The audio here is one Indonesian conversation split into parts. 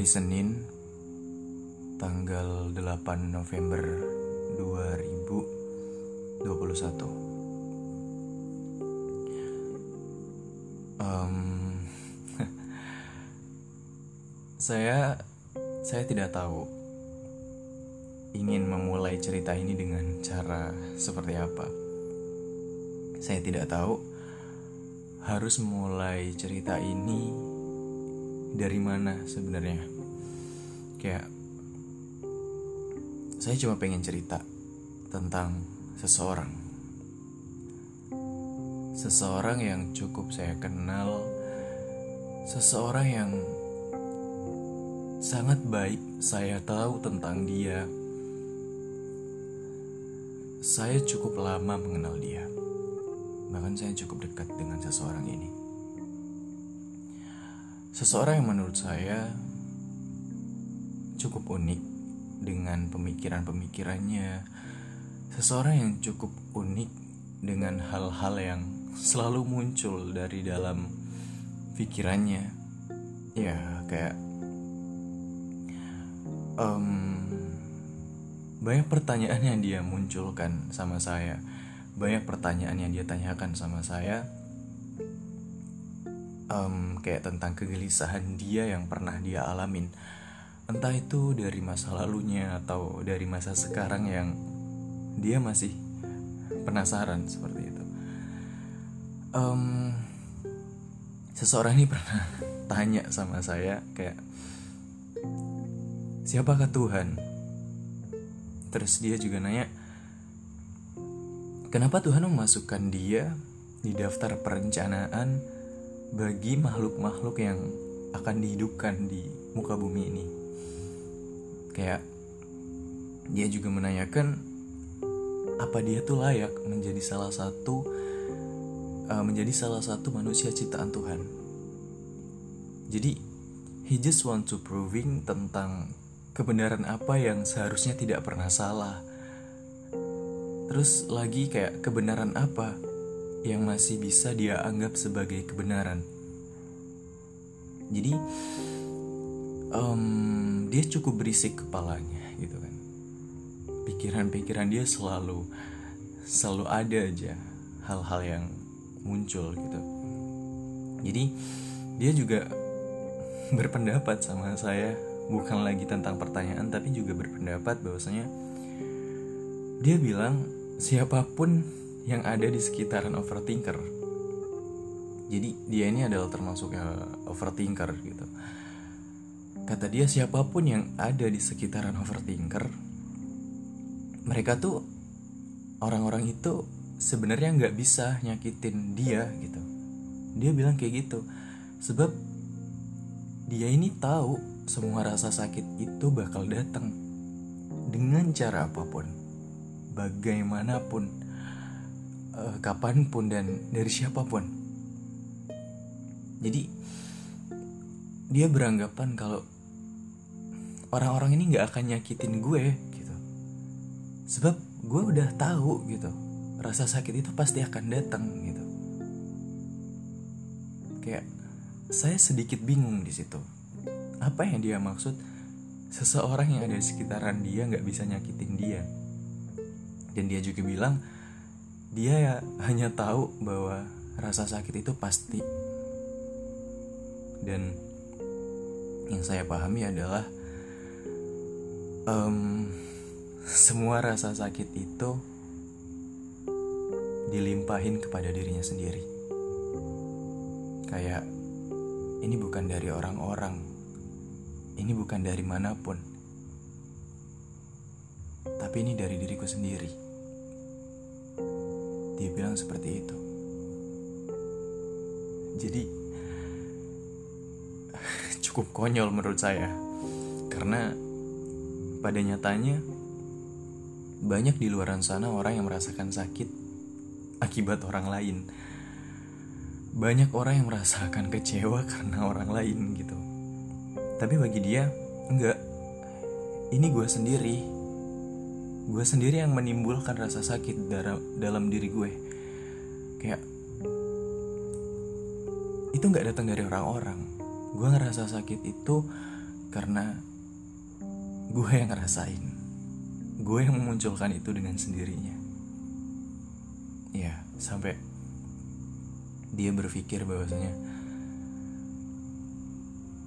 Hari Senin Tanggal 8 November 2021 um, Saya Saya tidak tahu Ingin memulai cerita ini dengan cara seperti apa. Saya tidak tahu Harus mulai cerita ini Dari mana sebenarnya Kayak Saya cuma pengen cerita Tentang seseorang Seseorang yang cukup saya kenal Seseorang yang Sangat baik saya tahu tentang dia saya cukup lama mengenal dia. Bahkan saya cukup dekat dengan seseorang ini. Seseorang yang menurut saya cukup unik dengan pemikiran-pemikirannya. Seseorang yang cukup unik dengan hal-hal yang selalu muncul dari dalam pikirannya. Ya, kayak um, banyak pertanyaan yang dia munculkan sama saya banyak pertanyaan yang dia tanyakan sama saya um, kayak tentang kegelisahan dia yang pernah dia alamin. Entah itu dari masa lalunya atau dari masa sekarang yang dia masih penasaran seperti itu. Um, seseorang ini pernah tanya sama saya kayak siapakah Tuhan? Terus dia juga nanya, kenapa Tuhan memasukkan dia di daftar perencanaan bagi makhluk-makhluk yang akan dihidupkan di muka bumi ini? Kayak dia juga menanyakan apa dia tuh layak menjadi salah satu uh, menjadi salah satu manusia ciptaan Tuhan. Jadi he just want to proving tentang kebenaran apa yang seharusnya tidak pernah salah. Terus lagi kayak kebenaran apa yang masih bisa dia anggap sebagai kebenaran. Jadi um, dia cukup berisik kepalanya gitu kan. Pikiran-pikiran dia selalu selalu ada aja hal-hal yang muncul gitu. Jadi dia juga berpendapat sama saya bukan lagi tentang pertanyaan tapi juga berpendapat bahwasanya dia bilang siapa pun yang ada di sekitaran overthinker. Jadi dia ini adalah termasuk overthinker gitu. Kata dia siapa pun yang ada di sekitaran overthinker mereka tuh orang-orang itu sebenarnya nggak bisa nyakitin dia gitu. Dia bilang kayak gitu sebab dia ini tahu semua rasa sakit itu bakal datang dengan cara apa pun, bagaimanapun, uh, kapan pun dan dari siapa pun. Jadi dia beranggapan kalau orang-orang ini nggak akan nyakitin gue gitu, sebab gue udah tahu gitu rasa sakit itu pasti akan datang gitu. Kayak saya sedikit bingung di situ apa yang dia maksud seseorang yang ada di sekitaran dia nggak bisa nyakitin dia dan dia juga bilang dia ya hanya tahu bahwa rasa sakit itu pasti. Dan yang saya pahami adalah um, semua rasa sakit itu dilimpahin kepada dirinya sendiri. Kayak ini bukan dari orang-orang. Ini bukan dari mana pun, tapi ini dari diriku sendiri. Dia bilang seperti itu. Jadi, cukup konyol menurut saya, karena pada nyatanya banyak di luar sana orang yang merasakan sakit akibat orang lain. Banyak orang yang merasakan kecewa karena orang lain gitu tapi bagi dia enggak ini gue sendiri gue sendiri yang menimbulkan rasa sakit dalam diri gue. Kayak itu nggak datang dari orang-orang. Gue ngerasa sakit itu karena gue yang ngerasain. Gue yang memunculkan itu dengan sendirinya. Ya sampai dia berpikir bahwasanya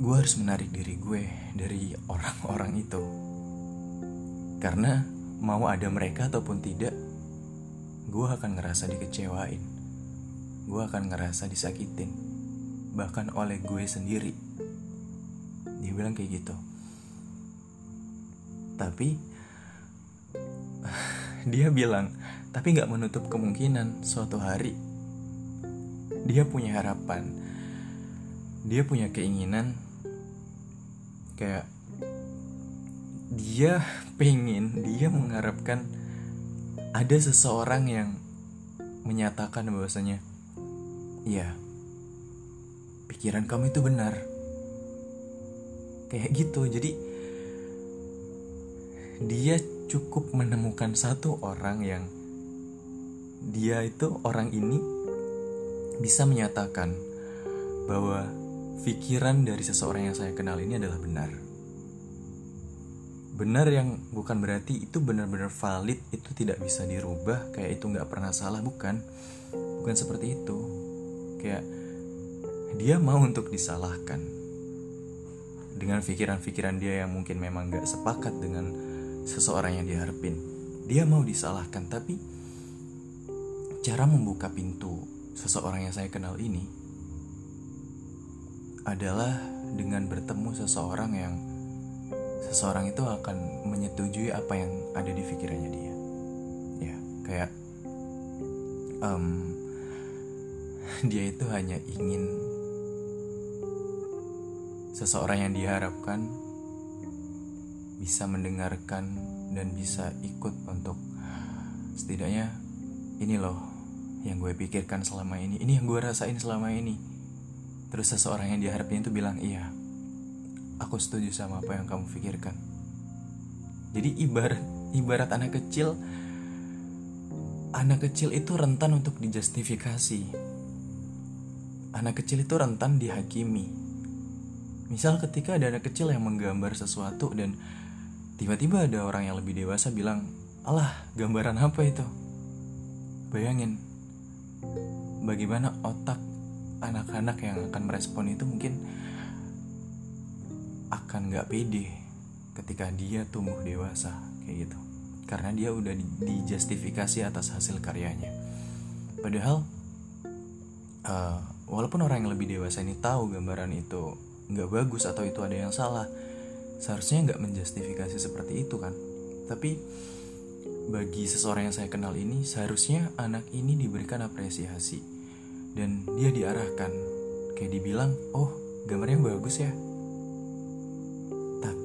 gue harus menarik diri gue dari orang-orang itu. Karena mau ada mereka ataupun tidak gue akan ngerasa dikecewain. Gue akan ngerasa disakitin. Bahkan oleh gue sendiri. Dia bilang kayak gitu. Tapi dia bilang tapi nggak menutup kemungkinan suatu hari. Dia punya harapan. Dia punya keinginan. Kayak dia pengen dia mengharapkan ada seseorang yang menyatakan bahwasanya ya pikiran kamu itu benar kayak gitu jadi dia cukup menemukan satu orang yang dia itu orang ini bisa menyatakan bahwa pikiran dari seseorang yang saya kenal ini adalah benar. Benar yang bukan berarti itu benar-benar valid, itu tidak bisa dirubah, kayak itu nggak pernah salah, bukan? Bukan seperti itu. Kayak dia mau untuk disalahkan dengan pikiran-pikiran dia yang mungkin memang nggak sepakat dengan seseorang yang diharapin. Dia mau disalahkan, tapi cara membuka pintu seseorang yang saya kenal ini adalah dengan bertemu seseorang yang seseorang itu akan menyetujui apa yang ada di pikirannya dia. Ya, kayak um, dia itu hanya ingin seseorang yang diharapkan bisa mendengarkan dan bisa ikut untuk setidaknya ini loh yang gue pikirkan selama ini ini yang gue rasain selama ini terus seseorang yang diharapin itu bilang iya aku setuju sama apa yang kamu pikirkan. Jadi ibarat ibarat anak kecil anak kecil itu rentan untuk dijustifikasi. Anak kecil itu rentan dihakimi. Misal ketika ada anak kecil yang menggambar sesuatu dan Tiba-tiba ada orang yang lebih dewasa bilang, "Alah, gambaran apa itu?" Bayangin, bagaimana otak anak-anak yang akan merespon itu mungkin akan gak pede ketika dia tumbuh dewasa kayak gitu. Karena dia udah dijustifikasi atas hasil karyanya. Padahal uh, walaupun orang yang lebih dewasa ini tahu gambaran itu nggak bagus atau itu ada yang salah seharusnya nggak menjustifikasi seperti itu kan? Tapi bagi seseorang yang saya kenal ini seharusnya anak ini diberikan apresiasi. Dan dia diarahkan. Kayak dibilang oh gambarnya bagus ya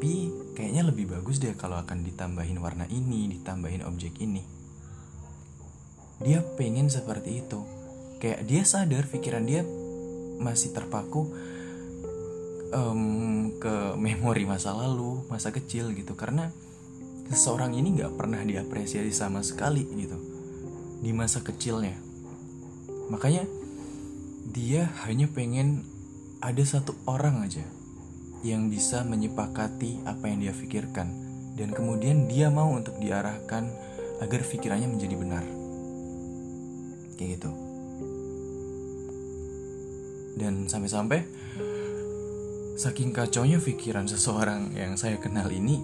tapi kayaknya lebih bagus deh kalau akan ditambahin warna ini ditambahin objek ini. Dia pengen seperti itu. Kayak dia sadar pikiran dia masih terpaku um, ke memori masa lalu masa kecil gitu. Karena seseorang ini nggak pernah diapresiasi sama sekali gitu di masa kecilnya. Makanya dia hanya pengen ada satu orang aja yang bisa menyepakati apa yang dia pikirkan. Dan kemudian dia mau untuk diarahkan agar pikirannya menjadi benar. Kayak gitu. Dan sampai-sampai saking kacaunya pikiran seseorang yang saya kenal ini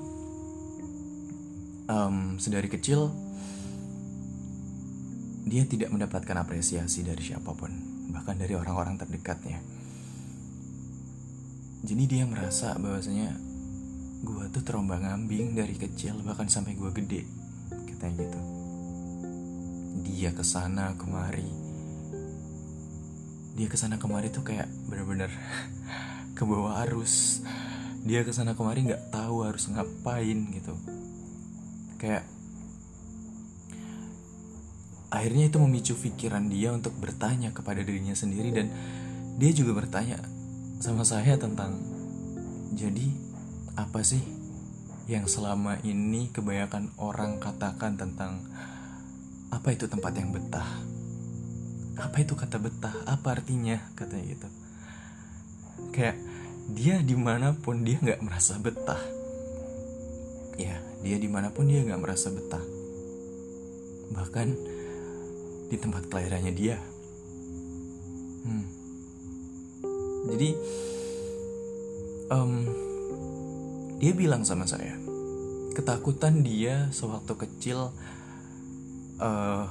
um, sedari kecil dia tidak mendapatkan apresiasi dari siapa pun. Bahkan dari orang-orang terdekatnya jadi dia merasa bahwasanya gue tuh terombang ambing dari kecil bahkan sampai gue gede katanya gitu. Dia ke sana kemari. Dia ke sana kemari tuh kayak bener-bener ke bawah arus. Dia ke sana kemari nggak tahu harus ngapain gitu. Kayak akhirnya itu memicu pikiran dia untuk bertanya kepada dirinya sendiri dan dia juga bertanya sama saya tentang jadi apa sih yang selama ini kebanyakan orang katakan tentang apa itu tempat yang betah? Apa itu kata betah? Apa artinya? Katanya gitu. Kayak dia di mana pun dia nggak merasa betah. Ya dia di mana pun dia nggak merasa betah. Bahkan di tempat kelahirannya dia. Hmm. Jadi um, dia bilang sama saya ketakutan dia sewaktu kecil uh,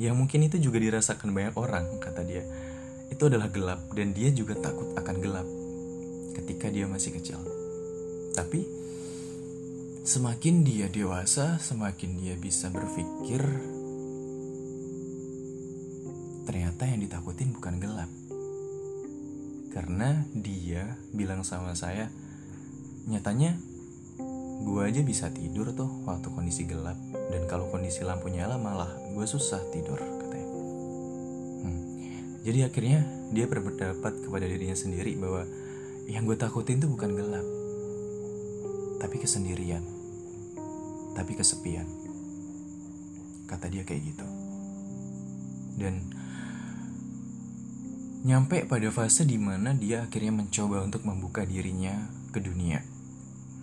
yang mungkin itu juga dirasakan banyak orang kata dia. Itu adalah gelap dan dia juga takut akan gelap ketika dia masih kecil. Tapi semakin dia dewasa semakin dia bisa berpikir ternyata yang ditakutin bukan gelap karena dia bilang sama saya nyatanya gue aja bisa tidur tuh waktu kondisi gelap. Dan kalau kondisi lampu nyala malah gue susah tidur katanya. Hmm. jadi akhirnya dia berpendapat kepada dirinya sendiri bahwa yang gue takutin tuh bukan gelap tapi kesendirian tapi kesepian. Kata dia kayak gitu. Dan nyampe pada fase di mana dia akhirnya mencoba untuk membuka dirinya ke dunia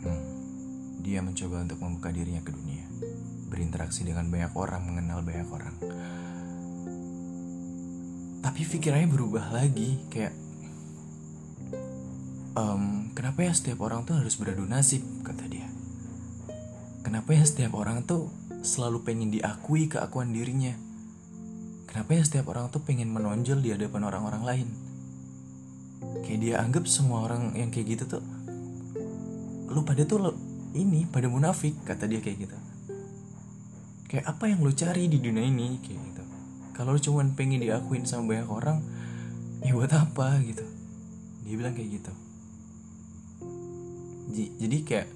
hmm dia mencoba untuk membuka dirinya ke dunia, berinteraksi dengan banyak orang, mengenal banyak orang. Tapi pikirannya berubah lagi, kayak um, kenapa ya setiap orang tuh harus beradu nasib, kata dia. Kenapa ya setiap orang tuh selalu pengen diakui keakuan dirinya? Kenapa ya setiap orang tuh pengen menonjol di hadapan orang-orang lain? Kayak dia anggap semua orang yang kayak gitu tuh lu pada tuh ini pada munafik kata dia kayak gitu. Kayak apa yang lo cari di dunia ini kayak gitu. Kalau lo cuman pengen diakuin sama banyak orang ya buat apa gitu. Dia bilang kayak gitu. Jadi kayak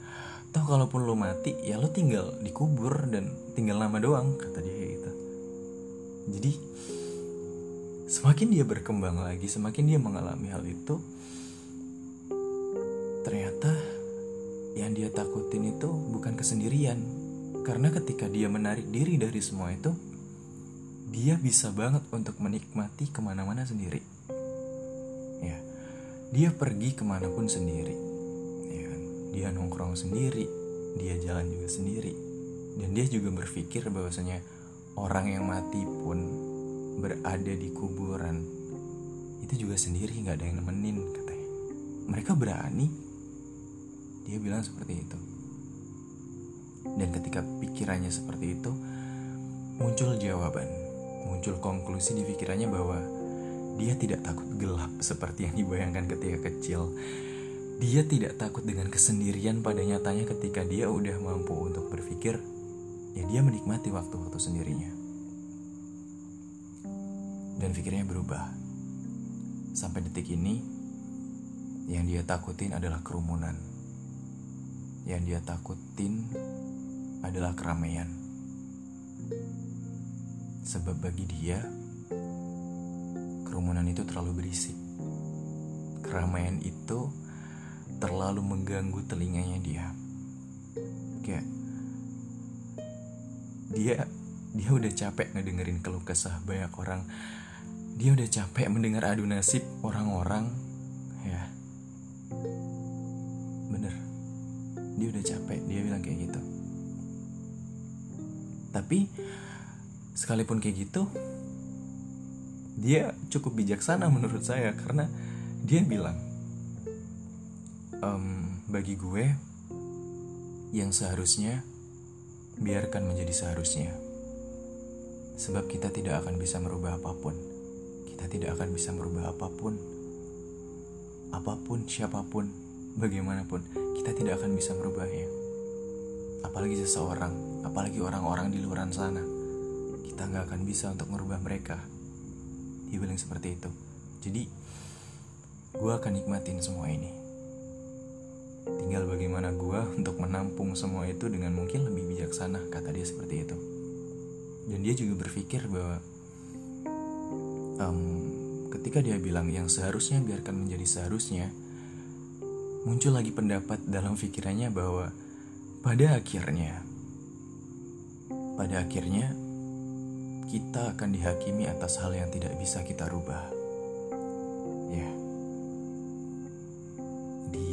toh kalaupun lo mati ya lo tinggal dikubur dan tinggal nama doang kata dia jadi semakin dia berkembang lagi semakin dia mengalami hal itu ternyata yang dia takutin itu bukan kesendirian. Karena ketika dia menarik diri dari semua itu, dia bisa banget untuk menikmati ke mana-mana sendiri. Ya, dia pergi ke mana pun sendiri. Ya, kan? dia nongkrong sendiri, dia jalan juga sendiri, dan dia juga berpikir bahwasanya orang yang mati pun berada di kuburan itu juga sendiri nggak ada yang nemenin katanya. Mereka berani dia bilang seperti itu. Dan ketika pikirannya seperti itu, muncul jawaban, muncul konklusi di pikirannya bahwa dia tidak takut gelap seperti yang dibayangkan ketika kecil. Dia tidak takut dengan kesendirian pada nyatanya ketika dia udah mampu untuk berpikir, ya dia menikmati waktu-waktu sendirinya. Dan pikirnya berubah. Sampai detik ini, yang dia takutin adalah kerumunan yang dia takutin adalah keramaian. Sebab bagi dia, kerumunan itu terlalu berisik. Keramaian itu terlalu mengganggu telinganya dia. Kayak dia dia udah capek ngedengerin keluh kesah banyak orang. Dia udah capek mendengar adu nasib orang-orang ya. Dia udah capek dia bilang kayak gitu. Tapi sekalipun kayak gitu dia cukup bijaksana menurut saya karena dia bilang ehm, bagi gue yang seharusnya biarkan menjadi seharusnya sebab kita tidak akan bisa merubah apa pun kita tidak akan bisa merubah apa pun apa pun siapa pun bagaimanapun kita tidak akan bisa merubahnya. Apalagi seseorang, apalagi orang-orang di luar sana. Kita nggak akan bisa untuk merubah mereka. Dia bilang seperti itu. Jadi, gue akan nikmatin semua ini. Tinggal bagaimana gue untuk menampung semua itu dengan mungkin lebih bijaksana, kata dia seperti itu. Dan dia juga berpikir bahwa um, ketika dia bilang yang seharusnya biarkan menjadi seharusnya, muncul lagi pendapat dalam pikirannya bahwa pada akhirnya pada akhirnya kita akan dihakimi atas hal yang tidak bisa kita rubah.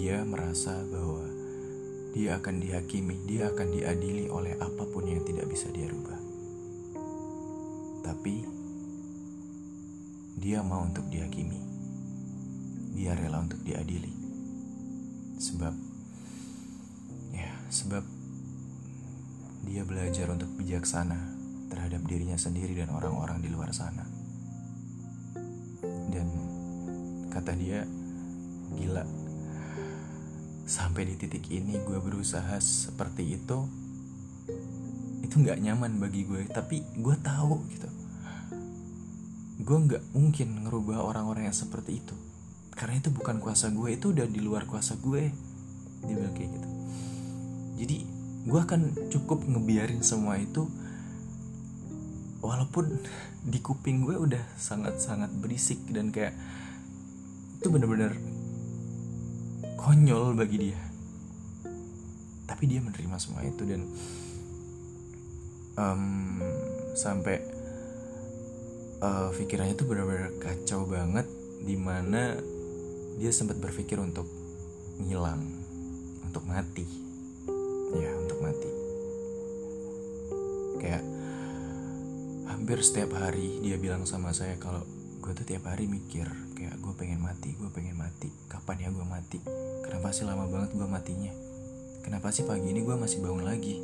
Dia merasa bahwa dia akan dihakimi, dia akan diadili oleh apa pun yang tidak bisa dia rubah. Tapi dia mau untuk dihakimi. Dia rela untuk diadili. Sebab ya, sebab dia belajar untuk bijaksana terhadap dirinya sendiri dan orang-orang di luar sana. Dan kata dia, gila sampai di titik ini gue berusaha seperti itu itu nggak nyaman bagi gue. Tapi gue tahu gitu. Gue nggak mungkin ngerubah orang-orang yang seperti itu. Karena itu bukan kuasa gue itu udah di luar kuasa gue. Dia bilang kayak gitu. Jadi gue akan cukup ngebiarin semua itu walaupun di kuping gue udah sangat-sangat berisik dan kayak itu bener-bener konyol bagi dia. Tapi dia menerima semua itu dan um, sampai uh, pikirannya tuh benar-benar kacau banget di mana dia sempat berpikir untuk ngilang untuk mati. Ya untuk mati. Kayak hampir setiap hari dia bilang sama saya kalau gue tuh tiap hari mikir kayak gue pengen mati gue pengen mati. Kapan ya gue mati Kenapa sih lama banget gue matinya? Kenapa sih pagi ini gue masih bangun lagi?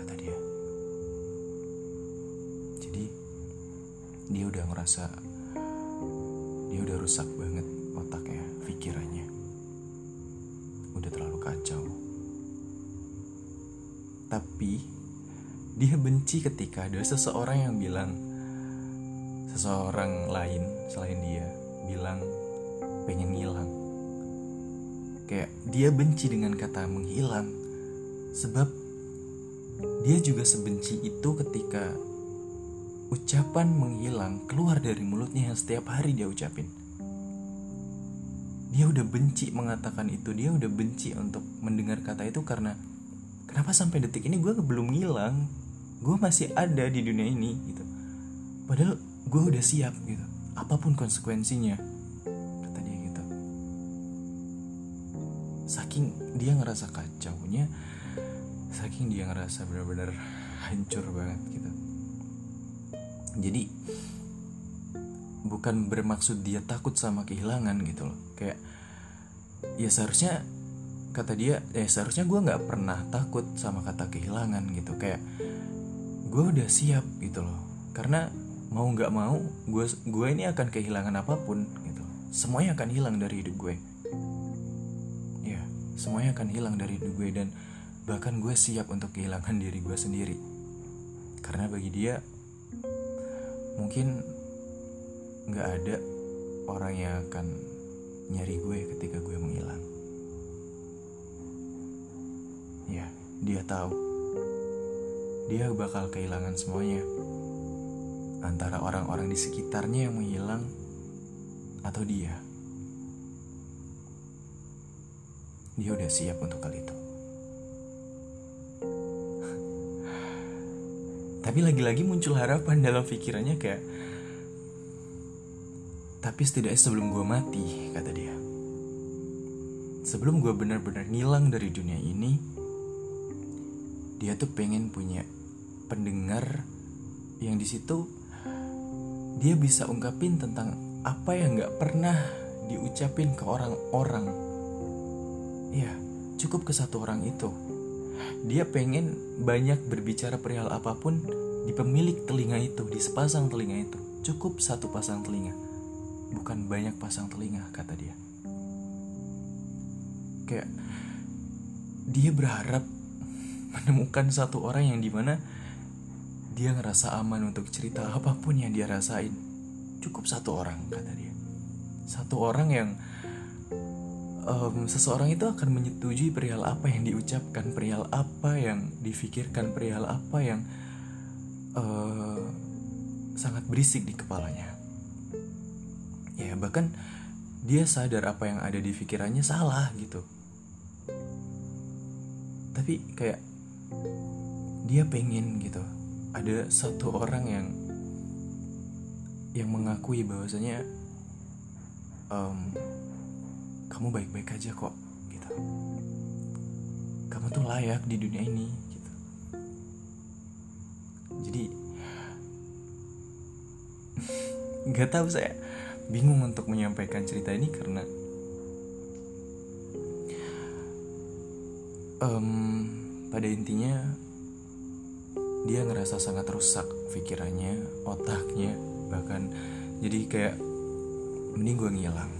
Kata dia. Jadi dia udah ngerasa dia udah rusak banget otaknya, pikirannya. Udah terlalu kacau. Tapi dia benci ketika ada seseorang yang bilang seseorang lain selain dia bilang pengen ngilang kayak dia benci dengan kata menghilang. Sebab dia juga sebenci itu ketika ucapan menghilang keluar dari mulutnya yang setiap hari dia ucapin. Dia udah benci mengatakan itu dia udah benci untuk mendengar kata itu karena kenapa sampai detik ini gue belum ngilang? Gue masih ada di dunia ini gitu. Padahal gue udah siap gitu. Apa pun konsekuensinya saking dia ngerasa kacaunya saking dia ngerasa benar-benar hancur banget gitu. Jadi bukan bermaksud dia takut sama kehilangan gitu loh. Kayak ya seharusnya kata dia ya seharusnya gue nggak pernah takut sama kata kehilangan gitu. Kayak gue udah siap gitu loh. Karena mau nggak mau gue gue ini akan kehilangan apa pun gitu. Semuanya akan hilang dari hidup gue semuanya akan hilang dari hidup gue dan bahkan gue siap untuk kehilangan diri gue sendiri. Karena bagi dia mungkin nggak ada orang yang akan nyari gue ketika gue menghilang. Ya dia tahu. Dia bakal kehilangan semuanya. Antara orang-orang di sekitarnya yang menghilang atau dia dia udah siap untuk hal itu. Tapi lagi-lagi muncul harapan dalam pikirannya kayak Tapi setidaknya sebelum gue mati, kata dia Sebelum gue benar-benar ngilang dari dunia ini Dia tuh pengen punya pendengar yang di situ dia bisa ungkapin tentang apa yang gak pernah diucapin ke orang-orang Ya, cukup ke satu orang itu. Dia pengen banyak berbicara perihal apa pun di pemilik telinga itu, di sepasang telinga itu. Cukup satu pasang telinga, bukan banyak pasang telinga, kata dia. Kayak dia berharap menemukan satu orang yang di mana dia ngerasa aman untuk cerita apa pun yang dia rasain. Cukup satu orang, kata dia. Satu orang yang um, seseorang itu akan menyetujui perihal apa yang diucapkan, perihal apa yang difikirkan, perihal apa yang uh, sangat berisik di kepalanya. Ya bahkan dia sadar apa yang ada di pikirannya salah gitu. Tapi kayak dia pengen gitu ada satu orang yang yang mengakui bahwasanya um, kamu baik-baik aja kok gitu. Kamu tuh layak di dunia ini gitu. Jadi nggak tahu saya bingung untuk menyampaikan cerita ini karena um, pada intinya dia ngerasa sangat rusak pikirannya, otaknya, bahkan jadi kayak mending gue ngilang